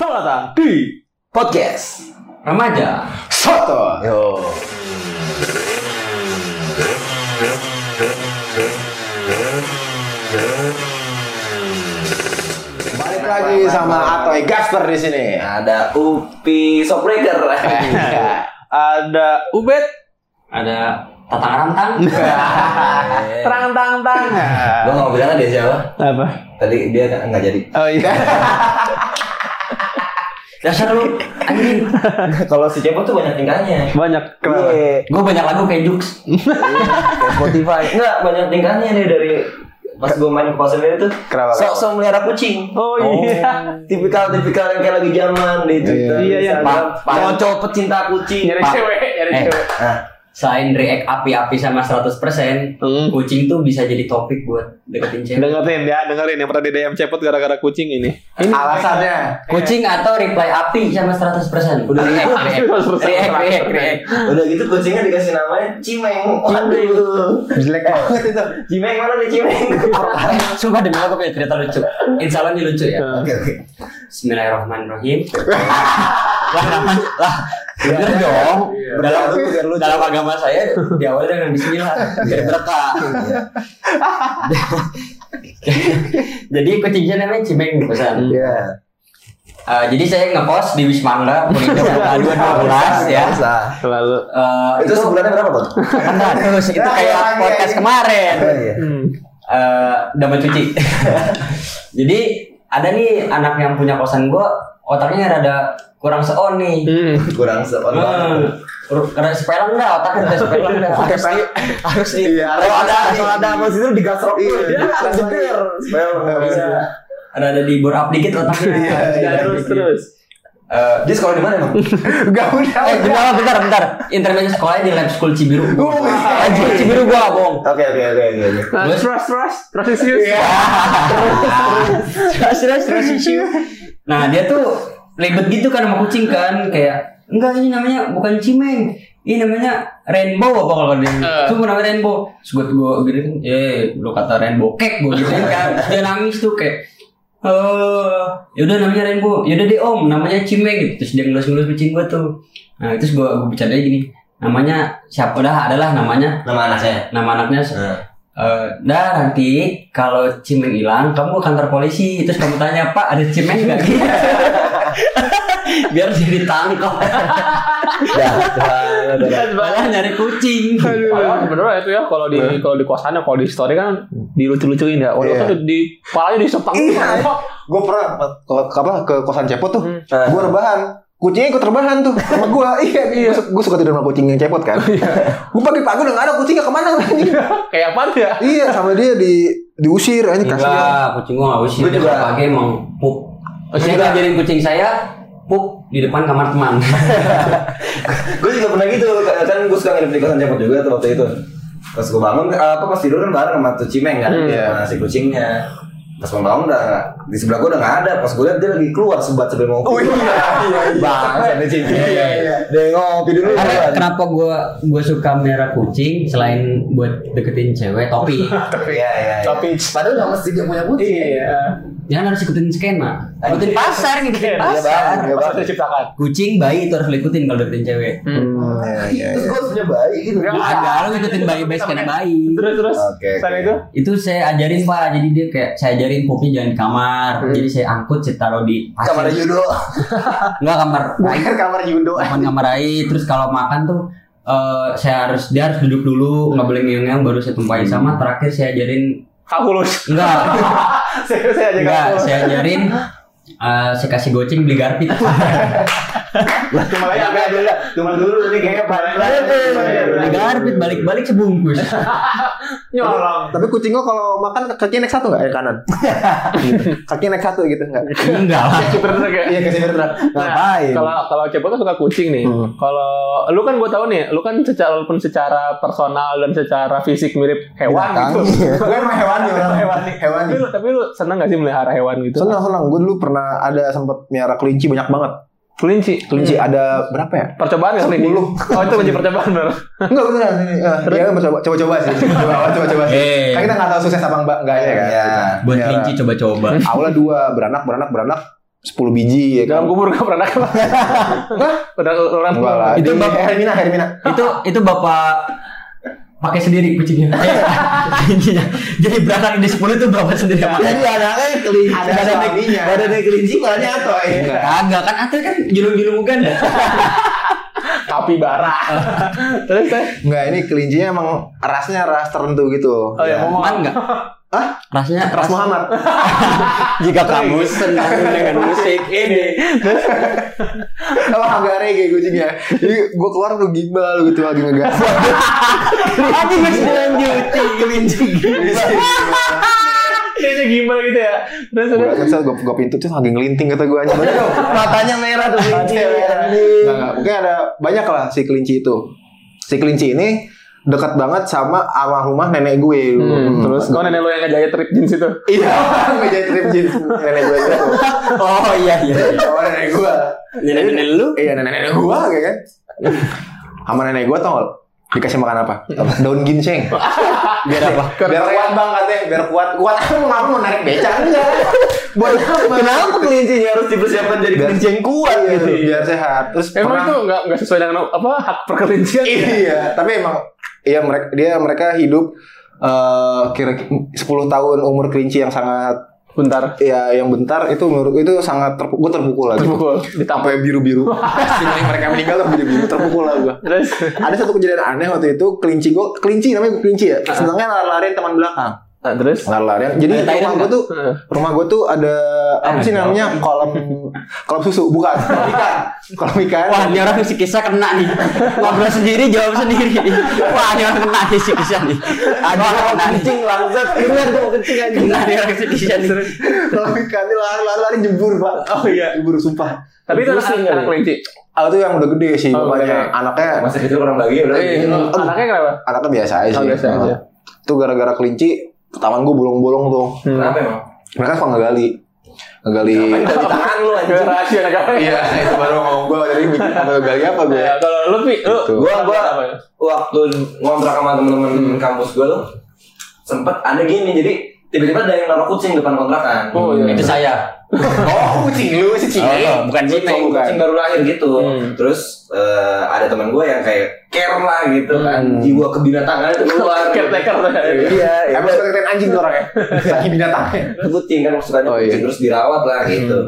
Selamat datang di podcast Remaja. Soto. yo Balik lagi sama Atoy Gasper di sini. ada Upi Shopbreaker Ada Ubed. Ada Tatang Rantang. Terang tang tang. gue nggak mau bilang dia siapa Apa? tadi dia nggak nggak jadi Oh iya. Dasar lu anjing. kalau si Cepot tuh banyak tingkahnya Banyak kenapa? Iya, Gue banyak lagu kayak Jux. kayak Spotify nggak banyak tingkahnya nih dari pas gue main ke kosan itu Kenapa? sok sok melihara kucing Oh iya. tipikal tipikal yang kayak lagi zaman di Twitter Iya, iya. Pak- cowok pecinta kucing Nyari cewek, nyari Eh. cewek. Selain react api-api sama 100%, Hmm. kucing tuh bisa jadi topik buat deketin cewek. Dengerin ya, dengerin yang pernah di DM cepot gara-gara kucing ini. Ini alasannya. Kucing atau reply api sama 100%. Udah react, gitu. react, react, react, react. udah gitu kucingnya dikasih namanya Cimeng waduh Jelek banget itu. Cimeng mana nih Cimeng Sumpah demi aku punya cerita lucu. Insya Allah ini lucu ya. oke oke Bismillahirrahmanirrahim. lah, lah, lah. Bener dong. Dalam, biar lucu. dalam agama saya diawali dengan Bismillah biar berkah. jadi kucingnya namanya Cimeng pesan. Iya. Eh, jadi saya ngepost di Wisma Angga tanggal 212 ya. Lalu Eh, Itu sebulannya berapa, Bang? Terus itu Ya, kayak podcast kemarin. Oh, iya. hmm. Eh, udah mencuci. Jadi ada nih anak yang punya kosan gua otaknya rada kurang seon nih. Hmm. Kurang seon Hmm. Karena sepeleng dah otaknya udah sepeleng dah. Harus di harus di Iya, kalau ada kalau ada apa situ digasrok Iya, Iya, harus jeder. Supaya nggak bisa. Ada ada di bore up dikit otaknya. Iya, iya. Terus terus. Eh, Dia sekolah di mana emang? Enggak udah. eh bentar bentar bentar. Intermediate sekolahnya di Lab School Cibiru. Oh, iya. Lab School Cibiru gua, Bong. Oke oke oke oke. Trust trust trust Iya. issues. Terus terus terus issue. Nah, dia tuh ribet gitu kan sama kucing kan kayak enggak ini namanya bukan cimeng. Ini namanya rainbow apa kalau dia? Itu namanya rainbow. Terus gue gue gitu eh lu kata rainbow cake gue gitu kan. Dia nangis tuh kayak Eh, yaudah namanya rainbow. Yaudah deh om, namanya cimeng gitu. Terus dia ngelus-ngelus kucing gue tuh. Nah, terus gue gue bercanda gini. Namanya siapa dah adalah namanya Nama anaknya. nama anaknya Nah. Eh, dah nanti kalau Cimeng hilang kamu ke kantor polisi terus kamu tanya Pak ada Cimeng nggak biar dia ditangkap Ya, malah nyari kucing Padahal sebenarnya itu ya kalau di kalau di kosannya kalau di story kan dilucu-lucuin ya. Waduh Iya. tuh di kepalanya disepang Iya. Gue pernah ke, ke apa ke kosan cepot tuh. Hmm. Gue rebahan. Kucingnya ikut rebahan tuh sama gue. iya, iya. Gue suka tidur sama kucing yang cepot kan. gue pagi-pagi udah gak ada kucingnya ke mana anjing. Kayak apa ya? Iya, sama dia di diusir ini kasihan. enggak kucing gua nggak usir Gua juga. Pagi emang pup saya juga. ngajarin kucing saya pup di depan kamar teman gue juga pernah gitu kan gue suka nginep di kosan cepot juga tuh waktu itu pas gue bangun apa pas tidur kan bareng sama tuh cimeng kan Hmm. sama si kucingnya pas mau bangun udah di sebelah gue udah nggak ada pas gue lihat dia lagi keluar sebat sebelum mau Oh iya, iya, iya. bang ada cimeng Iya, iya. dia ngopi dulu karena kan. kenapa gua gua suka merah kucing selain buat deketin cewek topi iya iya iya. Tapi padahal nggak mesti dia punya kucing Iya. Jangan harus ikutin skema ikutin pasar ngikutin Iya, Bang, pasar bang. diciptakan. kucing bayi itu harus ikutin kalau deketin cewek Hmm, terus iya. gue harus punya bayi gitu Enggak. agak lo ngikutin bayi base karena bayi Terus terus. Selain oke. itu itu saya ajarin pak jadi dia kayak saya ajarin pupnya jangan di kamar Hmm. jadi saya angkut saya taruh di pasir. kamar Yudo enggak kamar Bukan kamar Yudo. bukan kamar Rai terus kalau makan tuh eh, saya harus dia harus duduk dulu nggak boleh ngeong baru saya tumpahin sama terakhir saya ajarin Kakulus. enggak. Saya saya aja enggak saya ajarin eh, saya kasih goceng beli garpit Cuma lagi agak dulu tunggu dulu ini kayaknya balik beli garpit balik-balik sebungkus nyolong. Tapi kucing gue kalau makan kakinya naik satu nggak ya kanan? gitu. Kakinya naik satu gitu nggak? enggak lah Super truk ya. Iya kasih bergerak. Ngapain? Kalau kalau Cepo tuh suka kucing nih. Hmm. Kalau lu kan gue tahu nih, lu kan secara walaupun secara personal dan secara fisik mirip hewan gitu. Gue emang hewani orang. Hewani. Hewani. Tapi lu, tapi lu seneng gak sih melihara hewan gitu? Senang senang. Gue dulu pernah ada sempet miara kelinci banyak banget. Kelinci. Kelinci ada berapa ya? Percobaan ya kelinci? Sepuluh. Oh itu kunci percobaan bener. Enggak beneran ini. Eh, Dia coba coba coba sih. Coba coba coba sih. Eh. Kan kita nggak tahu sukses apa enggak enggaknya kan. Iya. buat Miara. kelinci coba-coba Awalnya dua beranak beranak beranak 10 biji ya kan. Dalam kubur gak pernah. Udah orang lah. Itu bab- Hermina, Hermina. itu itu bapak pakai sendiri kucingnya. Intinya. Jadi beranak di 10 itu bapak sendiri yang makan. Jadi anaknya kelinci. Ada badannya-. Badannya kelinci malahnya atau Kagak kan Atel kan julung-julung Uganda. kapibara. Terus teh. Enggak, ini kelincinya emang rasnya ras tertentu gitu. Oh ya, mau Man enggak? Hah? Rasanya Ras Muhammad. jika kamu senang dengan musik ini. Kalau agak reggae kucingnya. Jadi gue keluar tuh gimbal gitu lagi ngegas. Tapi masih dilanjuti kelinci. Kayaknya gimana gitu ya. Terus Gue terus. kesel, gue gue pintu tuh lagi ngelinting kata gue aja. matanya merah tuh kelinci. Enggak, enggak. Mungkin ada banyak lah si kelinci itu. Si kelinci ini dekat banget sama almarhumah nenek gue. Hmm, terus kau nenek lo yang ngejahit trip jeans itu. Iya, ngejahit trip jeans nenek gue itu. Oh iya iya. Sama nenek gue. Nenek-nenek lu? Iya, nenek-nenek gue kayak kan. Sama nenek gue tau dikasih makan apa? Daun ginseng. Biar apa? biar kuat bang katanya, biar kuat. Kuat apa mau mau narik beca enggak? Buat apa? Kenapa kelincinya harus dipersiapkan jadi kelinci yang kuat Iya, gitu? biar sehat. Terus Emang pernah- itu nggak nggak sesuai dengan apa hak perkelincian? iya, tapi emang iya mereka dia mereka hidup eh kira 10 tahun umur kelinci yang sangat Bentar. ya yang bentar itu menurut itu sangat terpukul gue terpukul lagi Terpukul. Ditampar. sampai biru biru Sampai mereka meninggal tuh biru biru terpukul lah gue Terus. ada satu kejadian aneh waktu itu kelinci gue kelinci namanya kelinci ya sedangkan lari-larian teman belakang Nah, terus. lari-larian jadi Eh, Thailand rumah gue tuh rumah gue tuh ada apa sih namanya kolam kolam susu bukan kolam ikan kolam ikan Wah, ini orang si kisah kena nih. Ngobrol sendiri, jawab sendiri. Wah, ini orang kena nih si kisah nih. Ada orang. Kencing langsat. Ingat tuh kencing aja. Kena nih orang si kisah nih. kolam ikan ini lari-lari jembur pak Oh iya. jembur sumpah Tapi itu anak, anak kelinci. Ah itu yang udah gede sih Oh, bapaknya. gede. Anaknya Masa kecil orang bagi udah. Eh, anaknya kenapa? anaknya biasa aja Oh, sih. biasa aja. Itu gara-gara kelinci taman gue bolong-bolong tuh. Kenapa emang? Mereka suka ngegali. Ngegali. Dari tangan lu Gak anjing? rahasia negara. Iya, itu baru ngomong gue dari bikin apa ngegali apa gue. Ya, kalau lu pi, lu Gitu. Gua gua apa ya? waktu ngontrak sama temen-temen kampus gua tuh sempet ada gini jadi tiba-tiba ada yang naruh kucing depan kontrakan. Oh, iya. Itu saya. Oh, kucing lu si Oh, oh, bukan Kucing, bukan. kucing baru lahir gitu. Hmm. Terus eh, ada teman gue yang kayak care lah gitu kan, Hmm. jiwa kebinatangan itu keluar. Caretaker. Iya, iya. Emang suka ngeliatin anjing orang ya. Saking binatangnya. kucing kan sukanya Oh, kucing iya. terus dirawat lah gitu.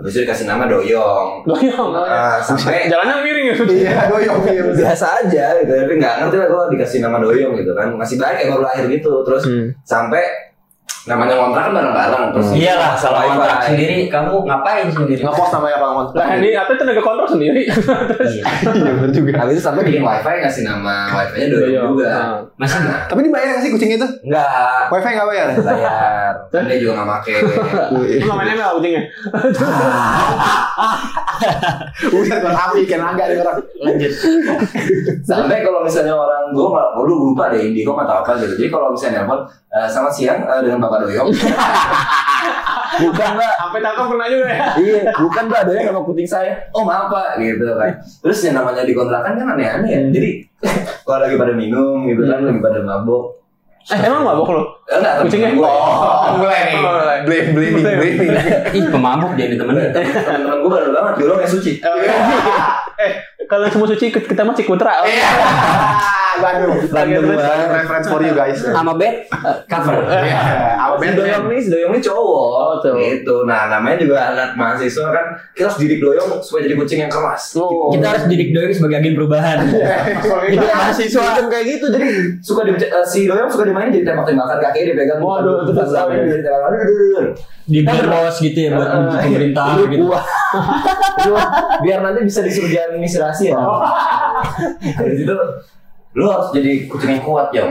Habis itu dikasih nama Doyong. Doyong. Ah, sampai Jalannya miring ya. Iya, doyong iya. biasa aja gitu tapi nggak ngerti lah gue dikasih nama Doyong gitu kan masih baik ya baru lahir gitu terus Hmm. sampai namanya kontrak kan bareng-bareng terus Iyalah, masa kalau wifi. kontrak sendiri, kamu ngapain sendiri? Ngekos namanya kalau ngontrak. Lah ini apa tenaga kontrol sendiri. Iya. Iya bener juga. habis itu sampai bikin wifi ngasih nama wifi-nya Doyong Doyong. juga Ah. Masih Nah, Tapi dibayar nggak sih kucing itu? enggak Wifi nggak bayar? bayar kan dia juga nggak make Lu nggak main ML kucingnya. Udah buat api kan agak nih orang. lanjut. sampai kalau misalnya orang gue nggak gue lupa deh Indigo atau apa gitu jadi kalau misalnya nelfon eh, selamat siang eh, dengan bapak Doyong bukan mbak Sampai tangkap kena juga ya. iya, bukan mbak ada yang nama kucing saya. Oh maaf pak, gitu kan. Terus yang namanya di kontrakan kan aneh-aneh ya. Jadi kalau lagi pada minum gitu kan, lagi pada mabok. Eh emang mabok lu? Eh, enggak, temen Kucingnya? gue. Oh, mulai nih. Oh. Blame, blaming, blaming. Ih, pemabuk dia nih temennya. Temen-temen gue baru banget, dulu yang suci. eh kalau semua suci kita mah Cikutra. Bandung. Bandung. Reference for you guys. Sama bed eh, cover. Iya, apa Si Doyong nih, Doyong nih cowok. Oh, tuh. Gitu. Nah, namanya juga anak mahasiswa kan. Kita harus didik Doyong supaya jadi kucing yang keras. Oh. Kita harus didik doyong sebagai agen perubahan. Itu mahasiswa kan kayak gitu jadi suka di, eh, si Doyong suka dimainin jadi tembak-tembakan kakinya dipegang Waduh, itu terus dia ditembak aduh, aduh, aduh. Di bos gitu ya buat Ah, pemerintah gitu. biar nanti bisa disuruh jalan misi rahasia. Dari situ lu harus jadi kucing yang kuat yang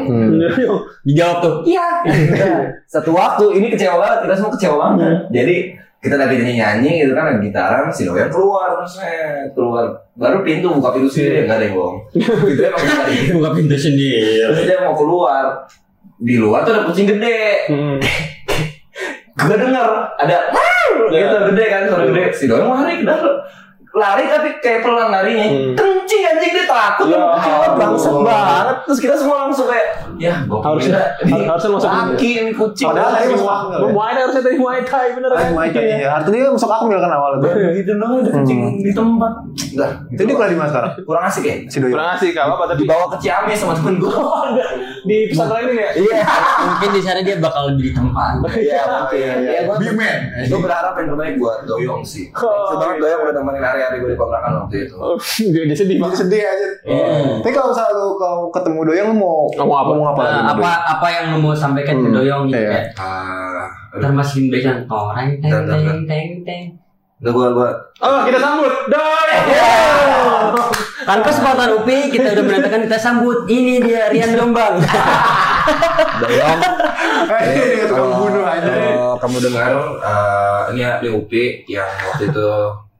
Dijawab tuh. iya. Satu waktu ini kecewa banget kita semua kecewa banget. Jadi kita lagi nyanyi nyanyi gitu kan lagi gitaran si Doyan keluar set, keluar. Baru pintu buka pintu sendiri nggak ada yang bohong. Gitu emang Buka pintu sendiri. terus dia mau keluar di luar tuh ada kucing gede. Hmm. gue denger ada gitu gede kan suara gede. Si Doyan lari ke dalam lari tapi kayak pelan larinya. Hmm. Kencing anjing dia takut Ya Allah. bangsat banget. Terus kita semua langsung kayak ya Harusnya- di harusnya masuk kaki ini kucing. Padahal tadi masuk akmil. Muay Thai harusnya dari Muay Thai bener kan? Muay Thai ya. Artinya dia masuk akmil kan awal itu. gitu dong ada kencing di tempat. Udah, Itu dia kuliah di mana sekarang? kurang asik ya. Si. Kurang ngasih kalau apa tapi Dibawa ke Ciamis sama temen gua. di pesantren ini ya. Iya. Mungkin di sana dia bakal lebih ditempat. Iya, oke. Iya, gua Bimen. Gue berharap yang terbaik buat Doyong sih. Oh, banget iya. Doyong udah nemenin hari-hari gue di kontrakan waktu itu. Oh, Dia sedih Jadi banget. sedih aja. Tapi kalau misalnya lu kalau ketemu Doyong lu mau Ngomong apa? Ngomong apa? Nah, sama apa Doyong? apa yang lu mau sampaikan ke Hmm, Doyong gitu iya. ya? Ah, Ntar toreng teng teng teng teng. udah gue gue Oh, kita sambut. Doi. Kan kesempatan UPI kita udah menandakan kita sambut. Ini dia Rian Jombang. Doyong. Eh, dia tukang bunuh aja. Kalau kamu dengar, eh, ini ya di UPI yang waktu itu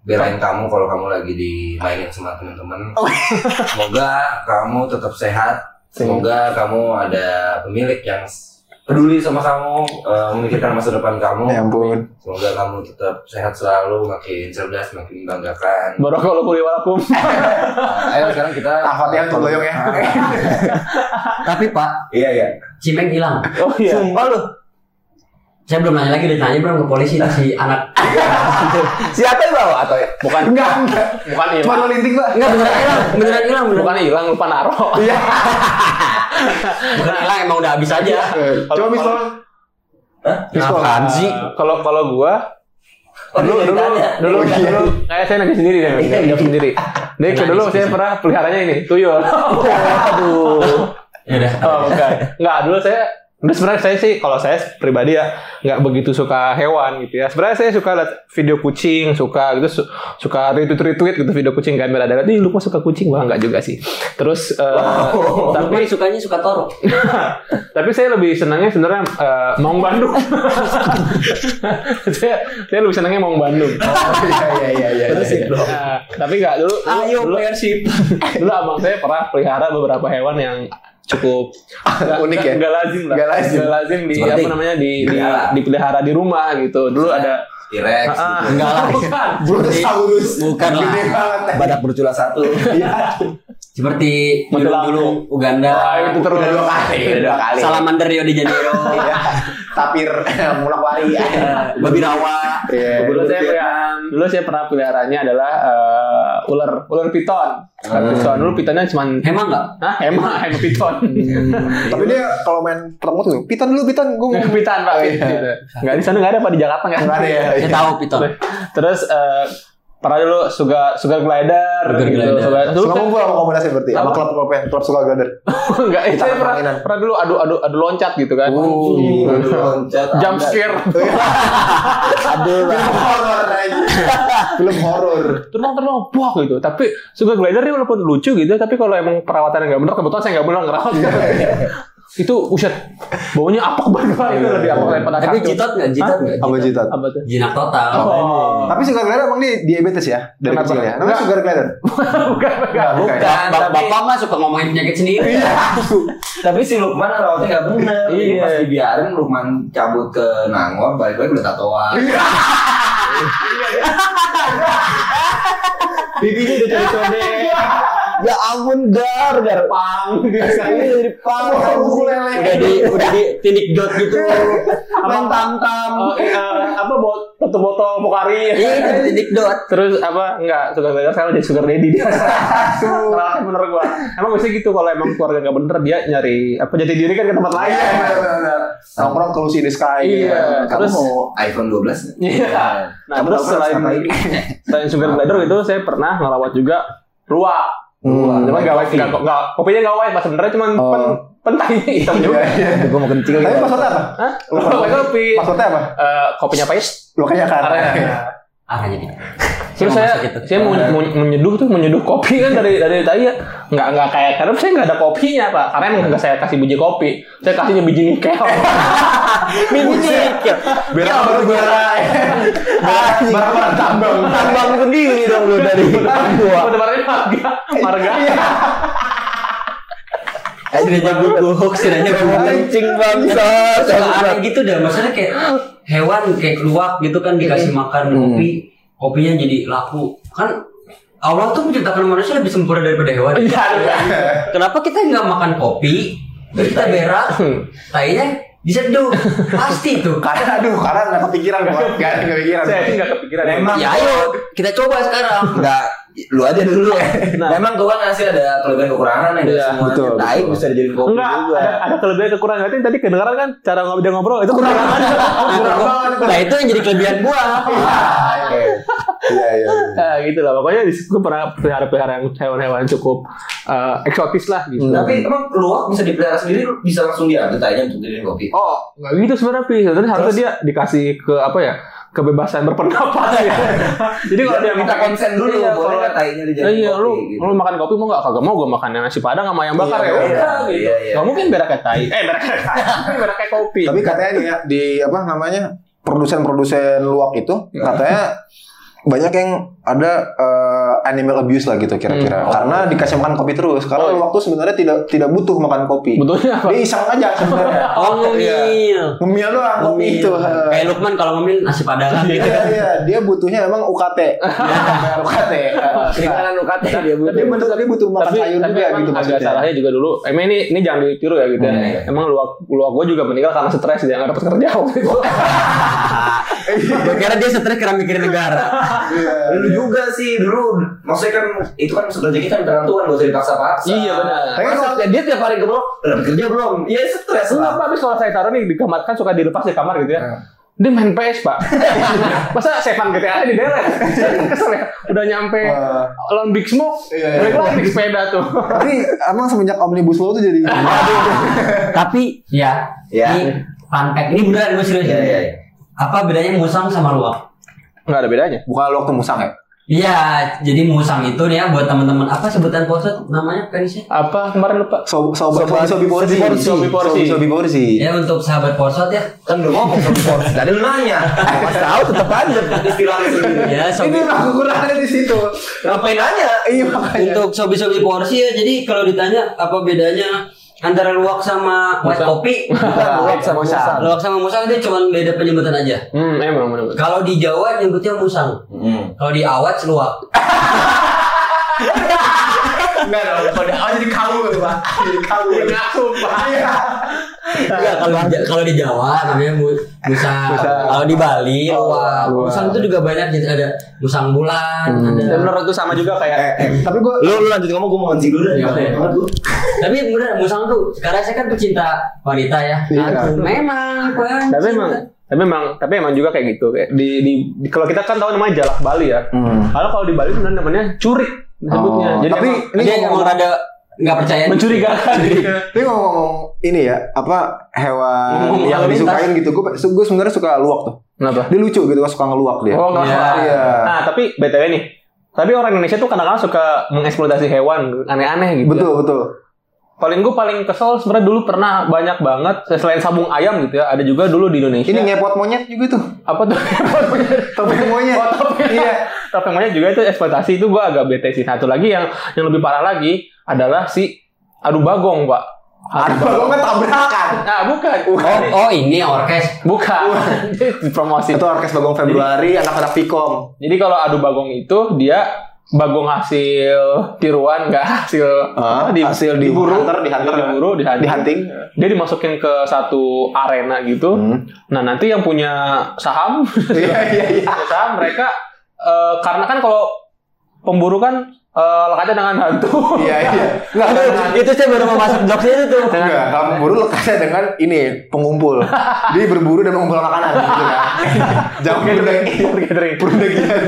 belain kamu kalau kamu lagi dimainin sama teman-teman. Semoga kamu tetap sehat. Semoga kamu ada pemilik yang peduli sama kamu, eh, memikirkan masa depan kamu. Ya ampun. Semoga kamu tetap sehat selalu, makin cerdas, makin membanggakan. Baru kalau kuliah walakum. Nah, ayo sekarang kita untuk Doyong ya. Tapi Pak, Iya iya. Cimeng hilang. Oh iya. Sumpah lu. Saya belum nanya lagi, udah tanya belum ke polisi tuh si anak. Siapa yang bawa atau ya? Bukan Enggak, enggak. bukan Cuma hilang. melinting, Pak. Enggak beneran hilang, beneran hilang. Bukan hilang lupa naro. Iya. Bukan hilang, emang udah habis aja. Coba pistol. Pistol. Apaan sih? Kalau kalau gua Oh, dulu dia dulu dulu Oh, iya. dulu kayak saya nanya sendiri deh, Iya, jawab sendiri. Nanya dulu saya pernah peliharanya ini tuyul. Aduh. Ya udah. Oh, bukan. Enggak, dulu saya Udah sebenarnya saya sih kalau saya pribadi ya nggak begitu suka hewan gitu ya. Sebenarnya saya suka lihat video kucing, suka gitu su- suka retweet retweet gitu video kucing kamera darat. Ih, lu kok suka kucing? Wah, enggak juga sih. Terus eh, Tapi tapi sukanya suka toro. tapi saya lebih senangnya sebenarnya eh, Maung Bandung. saya saya lebih senangnya Maung Bandung. Iya, iya, iya, iya. Terus iya. eh, tapi nggak dulu Ayo dulu, Persib. dulu abang saya pernah pelihara beberapa hewan yang cukup nggak- Unik ya? nggak lazim lah Nggak lazim. Nggak lazim di Seperti? apa namanya di, di Pelihara. dipelihara di rumah gitu dulu ada T-Rex Ah, gitu. Enggak lah. bukan Brontosaurus. Bukan lah. Badak bercula satu. Seperti dulu dulu Uganda. Wah, itu terus Udah dua kali, udah dua kali. Salamander Rio de Janeiro. Iya. Tapir mulak wari. Babi rawa. Iya. dulu saya pelihara, dulu saya pernah peliharanya adalah eh, ular ular piton ular piton dulu pitonnya cuma Emang enggak? Hah? Emang, emang piton. Tapi dia kalau main pertama tuh, piton dulu piton, gue mau piton pak. Iya. Gitu. Nggak di sana nggak ada pak di Jakarta nggak Nggak ada ya? Saya tahu Piton. Terus eh, pernah dulu sugar sugar glider. Sugar gitu. glider. Sugar, dulu Suka ngumpul sama komunitas berarti, sama Apa? klub-klubnya, klub suka glider. Enggak, Kita saya pernah, permainan. pernah dulu adu adu adu loncat gitu kan. Ih, loncat. Jump scare. Aduh, film horor. Film horor. terbang terbang buah gitu. Tapi sugar glider ini walaupun lucu gitu, tapi kalau emang perawatannya nggak benar, kebetulan saya nggak benar ngerawat. itu uset baunya apa banget itu lebih apa daripada Tapi kasur. jitot enggak? Jitot enggak? Apa jitat? Apa tuh? Jinak total. Oh. Tapi sugar glider emang dia diabetes ya dari Kenapa? kecil ya. Namanya Enggak. sugar glider. bukan, bukan. bukan. Bukan, Bap- tapi Bapak mah suka ngomongin penyakit sendiri. tapi si Lukman rawatnya nggak bener. Jadi Iya. pas dibiarin Lukman cabut ke Nangor, balik lagi udah tatoan. Pipinya udah code-code. Ya ampun gar gar Pang. ini dari pang Udah di udah di tindik dot gitu. main tam tam Oh, iya, apa bot tutup botol Pokari. Iya, tindik dot. Terus apa enggak sugar glider sekarang jadi sugar daddy dia. Ngerawatnya bener gua. Emang biasanya gitu kalau emang keluarga nggak bener dia nyari apa jati diri kan ke tempat lain. Nongkrong ke Lucy in the Sky. Iya, Kamu terus- mau iPhone 12 Iya. Nah, terus kan selain selain sugar glider itu saya pernah ngerawat juga luwak. Hmm, Cuma nggak white, nggak nggak kopinya nggak white, pas sebenarnya cuma Oh. pen pentainya hitam juga. gue mau kencing Tapi passwordnya apa? Hah? Luwak kopi. Passwordnya apa? Eh, kopinya pahit. Lo kayak kan? Arahnya dia. Terus saya, gitu. saya mau, mau menyeduh tuh menyeduh kopi kan dari dari tadi ya nggak nggak kayak karena saya nggak ada kopinya pak karena emang nggak saya kasih biji kopi saya kasihnya biji nikel biji nikel Biar apa tuh gue Barang-barang tambang. tambang sendiri dong lu dari gua udah marahnya marga marga Sudah jago hoax, sudah jago kencing bangsa aneh gitu dah, maksudnya kayak hewan kayak keluak gitu kan dikasih makan kopi, kopinya jadi laku. Kan Allah tuh menciptakan manusia lebih sempurna daripada hewan. Iya. Kenapa kita nggak makan kopi, kita berak, tainya diseduh, pasti tuh. Karena aduh, karena nggak kepikiran gua. Nggak nggak kepikiran. Saya sih nggak kepikiran. Memang. Ya ayo kita coba sekarang. Enggak, lu aja dulu. Nah. Memang Tuhan ngasih ada kelebihan kekurangan yang Iya, semuanya betul, betul. bisa dijadiin kopi Enggak, juga. ada, ada kelebihan kekurangan. Berarti tadi kedengaran kan cara ngobrol dia ngobrol itu kurang kurang banget. Nah itu yang jadi kelebihan gua. Iya iya. iya. Nah, gitu lah. Pokoknya di situ pernah pelihara-pelihara yang hewan-hewan cukup eh, eksotis lah gitu. Tapi emang luwak bisa dipelihara sendiri bisa langsung diambil tanya untuk dijadiin kopi. Oh, nggak gitu sebenarnya Pi. Sebenarnya harusnya dia dikasih ke apa ya? kebebasan berpendapat ya. Jadi kalau dia minta makan- konsen dulu, iya, boleh kalau- tainya dijadiin iya, kopi lu, gitu. lu makan kopi mau nggak? Kagak mau gue makan nasi padang sama ayam bakar Iya, ya. iya, Udah gitu. iya, iya. Nggak mungkin berak kayak tai. Eh, berak kayak tai. berak kayak kopi. Tapi katanya nih ya di apa namanya produsen-produsen luwak itu katanya banyak yang ada eh, animal abuse lah gitu kira-kira Hmm. karena dikasih makan kopi terus karena Oh, iya. luwak tuh sebenarnya tidak tidak butuh makan kopi Betulnya apa? dia iseng aja sebenarnya Oh ngemil. ngemil doang kopi Ngemil. itu Kayak Lukman kalau ngemil nasi padang gitu. Iya, iya, dia butuhnya emang UKT. UKT. Perikanan UKT dia Dia butuh. butuh dia butuh makan tapi, sayur tapi juga gitu agak maksudnya. salahnya juga dulu. Emang ini ini jangan ditiru ya gitu ya. Hmm, iya. Emang luak luak gue juga meninggal karena stres dia nggak dapat kerja waktu itu. Gua kira dia stres karena mikirin negara. Lu juga sih dulu. Maksudnya kan itu kan rezeki kan dengan Tuhan gak usah dipaksa-paksa. Iya, benar. Tapi kalau dia tiap hari ke udah kerja belum? Iya stres Enggak lah. pak, habis kalau saya taruh nih di kamar kan suka dilepas di kamar gitu ya. Dia main PS pak. Masa sepan GTA di deret? Kesel ya. Udah nyampe Wah. lawan Big Smoke, Iya, iya. balik lagi di sepeda tuh. Tapi emang semenjak omnibus law tuh jadi Tapi ya, Ya. ini fun fact. Ini beneran gue serius. Iya, iya, iya. Apa bedanya musang sama luwak? Enggak ada bedanya. bukan lu waktu musang ya? Iya, jadi musang itu nih ya buat teman-teman apa sebutan posat namanya penisnya? Apa kemarin lupa? So, sobat sobi porsi. sobi porsi. Sobi porsi. Sobi porsi. Ya untuk sahabat posat ya. Kan udah ngomong sama porsi. Tadi lu nanya. Pas tahu tetap aja istilahnya sendiri. Ya, sobi. Ini mah kekurangannya di situ. Ngapain nanya? Iya makanya. Untuk sobi-sobi porsi ya. Jadi kalau ditanya apa bedanya antara luwak sama white kopi? Luwak sama musang. luwak sama musang itu cuma beda penyebutan aja. Hmm, emang bener. Kalau di Jawa nyebutnya musang. Hmm. Kalau di Awat luwak. Enggak dong, kalau dia oh, jadi kamu gitu, Pak. Jadi kamu. Enggak sumpah. Enggak, kalau di, kalau di Jawa namanya mu- musang. Kalau di Bali luwak. luwak. Musang itu juga banyak jadi ada musang bulan, ada. Dan menurut itu sama juga kayak Tapi gue Lu lu lanjut ngomong gue mau nganci dulu deh. gua. Tapi bener musang tuh sekarang saya kan pecinta wanita ya. Iya. Aku memang tapi emang tapi emang tapi emang juga kayak gitu kayak di, di, di- kalau kita kan tahu namanya jalak Bali ya Hmm. kalau kalau di Bali sebenarnya namanya curik disebutnya Oh, jadi tapi emang ini dia emang ngomong- rada nggak percaya. mencurigakan. Tapi ngomong-ngomong ini ya, apa hewan Ngomong yang disukain gitu. Gue gue sebenarnya suka luwak tuh. kenapa Dia lucu gitu, suka ngeluak dia. oh Iya. salah. Iya. nah tapi btw nih tapi orang Indonesia tuh kadang-kadang suka mengeksploitasi hewan aneh-aneh gitu Betul, betul. paling gue paling kesel sebenarnya dulu pernah banyak banget selain sabung ayam gitu ya ada juga dulu di Indonesia Ini ngepot monyet juga tuh. apa tuh Topeng monyet. Oh, topeng. Iya. Topeng monyet juga itu eksploitasi itu gue agak bete sih satu lagi yang yang lebih parah lagi adalah si adu bagong pak Ada bagongnya tabrakan. nah bukan Oh, oh ini orkes. bukan promosi Itu orkes Bagong Februari, anak-anak Pikom. jadi kalau adu bagong itu dia bagong hasil tiruan nggak hasil Ah, apa, hasil di diburu hunter, di hunter. diburu di Di hunting. dia dimasukin ke satu arena gitu Hmm. nah nanti yang punya saham Iya, iya, iya. saham mereka eh, karena kan kalau pemburu kan eh, lekatnya dengan hantu Iya, iya. Enggak, enggak. itu saya baru mau masuk jokes itu tuh. Enggak, kalau berburu lekasnya dengan ini pengumpul. Jadi berburu dan mengumpul makanan gitu kan. Gathering gathering perdagangan.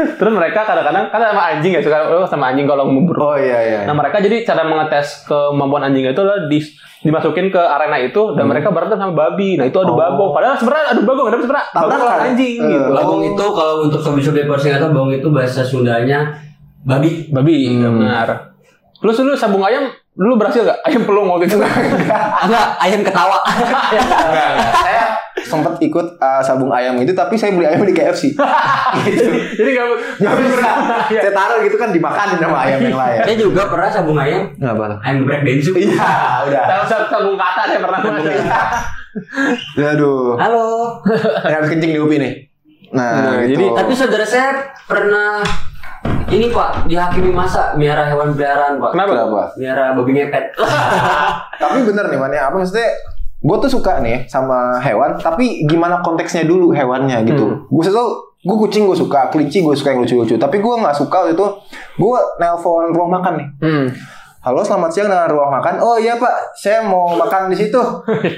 terus mereka kadang-kadang kan sama anjing ya suka oh, sama anjing kalau memburu Oh iya iya. Nah mereka jadi cara mengetes kemampuan anjing itu adalah di, dimasukin ke arena itu dan mereka berantem sama babi. Nah itu adu Oh. bagong. Padahal sebenarnya adu bagong, tapi sebenarnya Tabrakan. lawan anjing Eh. gitu. Bagong itu kalau untuk sobi-sobi porsi atau bagong itu bahasa Sundanya babi. Babi, Hmm. benar. Plus dulu sabung ayam dulu berhasil gak? Ayam pelung waktu itu. Enggak, ayam ketawa. saya sempat ikut uh, sabung ayam itu tapi saya beli ayam di KFC. gitu. jadi gak, Gak bisa. Saya taruh gitu kan dimakan sama ayam yang lain. saya juga pernah sabung ayam, Enggak apa ayam geprek bensu. Iya, udah. Tahu sab- sabung kata saya pernah. Aduh. Halo. Yang kencing di UPI nih. Nah, Nah, gitu. jadi- Tapi saudara saya pernah ini pak dihakimi masa miara hewan peliharaan pak. Kenapa? Kenapa? Miara babi ngepet. Tapi bener nih man ya, apa maksudnya? Gue tuh suka nih sama hewan, tapi gimana konteksnya dulu hewannya gitu. Hmm. Gue tuh gue kucing gue suka, kelinci gue suka yang lucu-lucu. Tapi gue nggak suka waktu itu. Gue nelpon ruang makan nih. Hmm. Halo, selamat siang dengan ruang makan. Oh iya pak, saya mau makan di situ.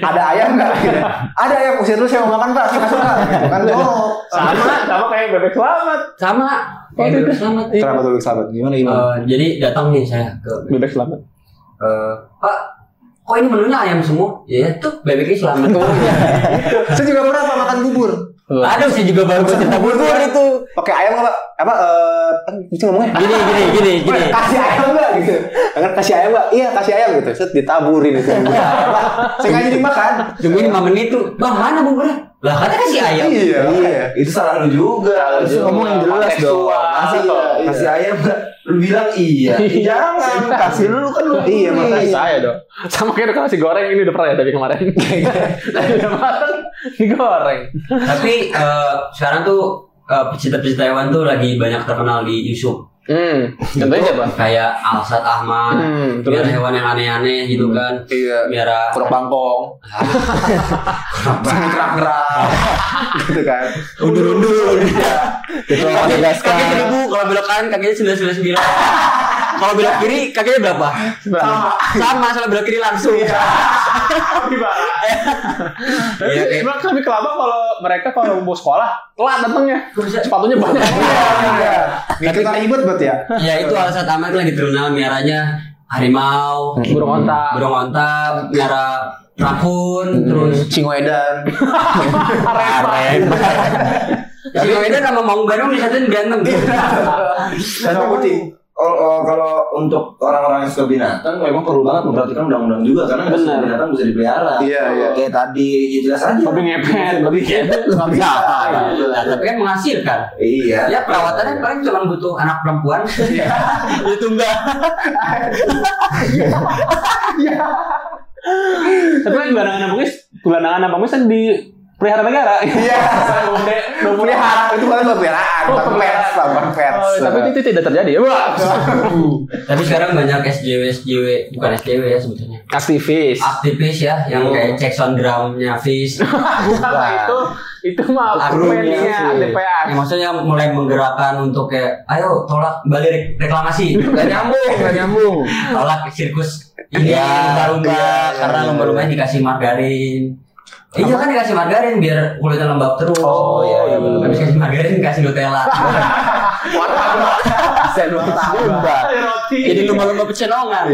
Ada ayam nggak? Gitu. Ada ayam, usir dulu saya mau makan pak. Nggak suka. Gitu kan jorok. Sama, sama kayak bebek selamat. Sama. Oh, Kayak bebek selamat. Kenapa tuh sahabat? Gimana gimana? Eh, jadi datang nih saya ke Bebek selamat. eh, Kok ini menunya ayam semua? Ya tuh bebeknya selamat. saya juga pernah pak makan bubur. Aduh, saya juga baru cerita bubur itu. Pakai ayam pak? Apa? Eh, bisa ngomongnya? Gini, gini, gini, gini. kasih ayam nggak gitu kan kasih ayam nggak iya kasih ayam gitu set ditaburin itu saya nggak jadi makan Tungguin 5 menit tuh. Bang, mana buburnya? Lah, katanya kasih ayam. iya iya Itu salah lu juga. Harus ngomong yang jelas dong. Masih Iya. kasih ayam nggak? Lu bilang iya. Jangan kasih lu kan lu. Iya, makanya. Saya dong. Sama kayak udah nasi goreng ini udah pernah ya tapi kemarin. Tadi udah matang digoreng. Tapi eh, sekarang tuh eh, pecinta-pecinta hewan tuh lagi banyak terkenal di YouTube. Hmm. Contohnya siapa? Kayak Alsat Ahmad, Hmm, biar hewan yang aneh-aneh gitu kan. iya Biara kurang bangkong gerak gerak gitu kan undur-undur. Kaki kaki seribu kalau belok kanan kakinya sembilan sembilan sembilan. Kalau belok kiri kakinya berapa? Sama. Sama, sama belok kiri langsung. Tapi Iya, kayak- sebenarnya lebih kelaba kalau mereka kalau mau sekolah telat datangnya. Sepatunya banyak. iya nggak kita ribet buat ya Ya itu Alsat Ahmad lagi terkenal miaranya harimau, Burung onta. burung onta, miara rakun, terus Cingoedan Arem. Si Medan sama Maung Bandung disatuin berantem. dan kucing Oh, oh, kalau untuk orang-orang yang suka binatang memang perlu banget memperhatikan undang-undang juga karena nggak semua binatang bisa dipelihara. Iya, iya. Kayak tadi ya jelas aja. Babi ngepet, babi ngepet. nggak bisa Nah, tapi kan menghasilkan. Iya. Ya perawatannya paling cuma butuh anak perempuan. Itu enggak. Tapi kan gelandangan abangnya, gelandangan abangnya kan di pelihara negara. Iya. Udah pelihara itu bukan peliharaan Oh, lah bukan pets Oh, tapi itu tidak terjadi ya. Tapi sekarang banyak SJW SJW bukan SJW ya sebetulnya. Aktivis. Aktivis ya yang kayak cek drumnya Fish. Bukan itu itu mah aktivisnya sih. DPR. Yang maksudnya mulai menggerakkan untuk kayak ayo tolak balik reklamasi. Gak nyambung, gak nyambung. tolak sirkus ini Iya, lumba-lumba iya, iya, karena iya. lumba-lumbanya dikasih margarin. Iya kan dikasih margarin biar kulitnya lembab terus. Oh, iya, iya, bener. Habis kasih margarin kasih Nutella. Sen Roti. Jadi lumba-lumba pecenongan.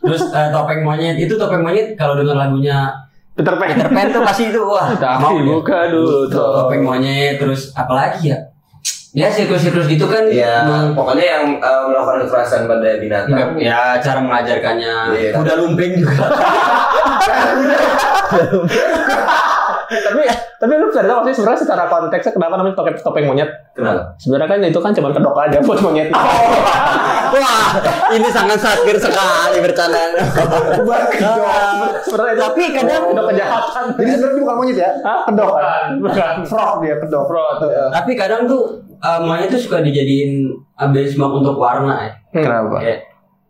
Terus eh, topeng monyet itu topeng monyet kalau dengar lagunya Peter Pan. Peter Pan tuh pasti itu wah Tapi mau dia. buka dulu tuh. topeng monyet terus apalagi ya? Ya sirkus-sirkus gitu kan Ya, meng- pokoknya yang eh, melakukan kekerasan pada binatang. ya cara mengajarkannya. Iya. kuda lumping juga tapi tapi lu sadar nggak sih sebenarnya secara konteksnya kenapa namanya topeng topeng monyet? Kenapa? Sebenarnya kan itu kan cuma kedok aja buat monyet. Wah, ini sangat satir sekali bercanda. Sebenarnya Tapi kadang- kedok kejahatan. jadi sebenarnya bukan monyet ya kedok kan Bukan, frog dia kedok Frog. Tapi kadang tuh eh, monyet tuh suka dijadiin eh, benchmark untuk warna ya. kenapa Kayak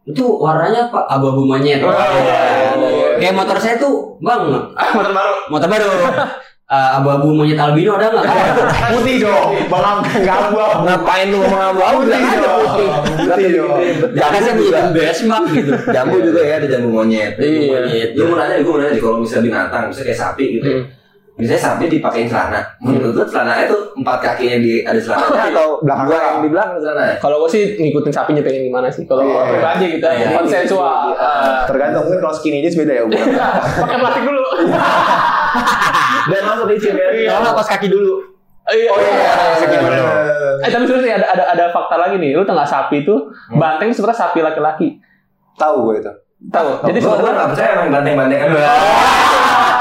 itu warnanya apa? Abu-abu monyet. Oh, iya, iya, iya. Kayak motor saya tuh, Bang, Motor baru. motor baru. Eh, abu-abu monyet albino ada nggak? putih dong bang nggak abu Ngapain lu ngomong abu-abu? Putih dong. Putih dong. Jangan saya menjadi benchmark gitu. Jambu juga ya ada jambu monyet. Iya. Monyet. Lu mau nanya, gue mau nanya kalau misalnya binatang, misalnya kayak sapi gitu. Hmm. Misalnya sapi dipakein celana, menurut lu celananya tuh empat kakinya di ada celananya atau Belakang dua belakang. yang di belakang celananya? Kalau gue sih ngikutin sapinya pengen gimana sih. Kalau Iya. pribadi gitu, Iya. konsensual. Eh, tergantung mungkin kalau skinny jeans beda ya Bu. Pakai plastik dulu. Dan masuk licin ya. Iya. Kalau pas kaki dulu. Iya. Oh iya, Sakit iya. dulu. Eh tapi nih ada ada ada fakta lagi nih. Lu tau nggak sapi itu banteng sebenarnya sapi laki-laki. tahu gue itu Tahu. Jadi sebenarnya sebenarnya nggak percaya emang banteng-bantengan.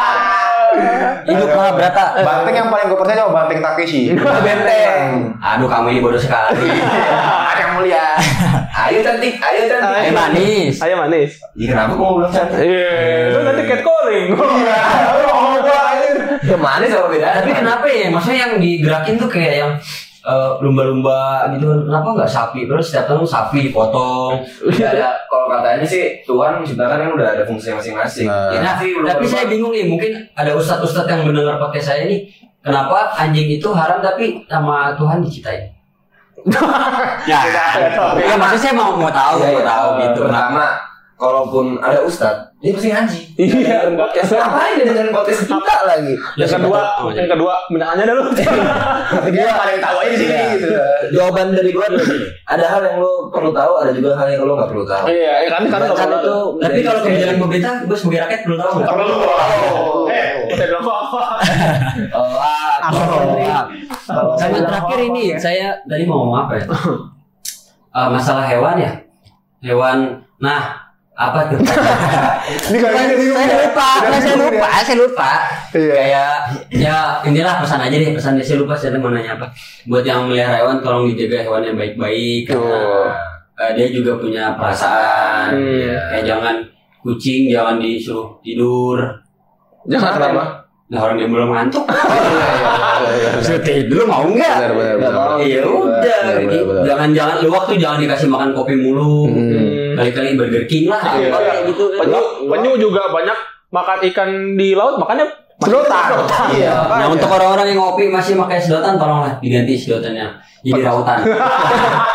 Hidup Mahabharata. banteng yang paling gue percaya cuma banteng Takeshi Benteng. Aduh kamu ini bodoh sekali. ada yang mulia Ayo cantik, ayo cantik. Eh manis. ayam manis. Iya kenapa kok mau bilang cantik? Iya. Itu nanti catcalling. Iya. Ya manis apa beda? Tapi kenapa ya? Maksudnya yang digerakin tuh kayak yang eh, lumba-lumba gitu kenapa nggak sapi terus setiap tahun sapi potong Tidak ada kalau katanya sih Tuhan menciptakan kan udah ada fungsinya masing-masing. Nah. Nah, sih tapi saya bingung nih, mungkin ada ustadz-ustadz yang mendengar podcast saya ini, kenapa anjing itu haram tapi sama Tuhan diciptain? ya, ya, maksudnya saya mau mau tahu, Iya, mau iya. tahu gitu. Pertama, kalaupun ada ustad, dia pasti ngaji. Iya. Podcast. Ngapain dia dengerin podcast kita lagi? Yang kedua, yang kedua, minyak dulu. Dia paling tahu aja di sini gitu. Jawaban dari gua adalah gini. Ada hal yang lo perlu tahu, ada juga hal yang lo nggak perlu tahu. Iya, kan kan nggak Kan perlu itu Tapi kalau kebijakan pemerintah, gue sebagai rakyat perlu tahu nggak? perlu. Eh, saya bilang apa? Oh, ah, Oh, Sama terakhir ini, saya tadi mau ngomong apa ya? Eh, masalah hewan ya, hewan. Nah, apa tuh? Ini kayaknya bingung saya ya. lupa, saya lupa, ya. saya lupa. Iya. Kayak ya inilah pesan aja deh, pesan saya lupa saya mau nanya apa. Buat yang melihara hewan tolong dijaga hewannya baik-baik karena eh, dia juga punya perasaan. Hmm. Ya, Kayak jangan kucing jangan disuruh tidur. Jangan kenapa? Nah orang dia belum ngantuk. Iya, Suruh tidur mau nggak? Iya udah, gitu. benar. jangan jangan lu waktu jangan dikasih makan kopi mulu, Hmm. kali-kali Burger King lah, Iya. apa gitu. Penyu, penyu juga banyak makan ikan di laut, makanya Sedotan. Iya. Nah untuk orang-orang yang ngopi masih pakai sedotan, tolonglah diganti sedotannya jadi rautan.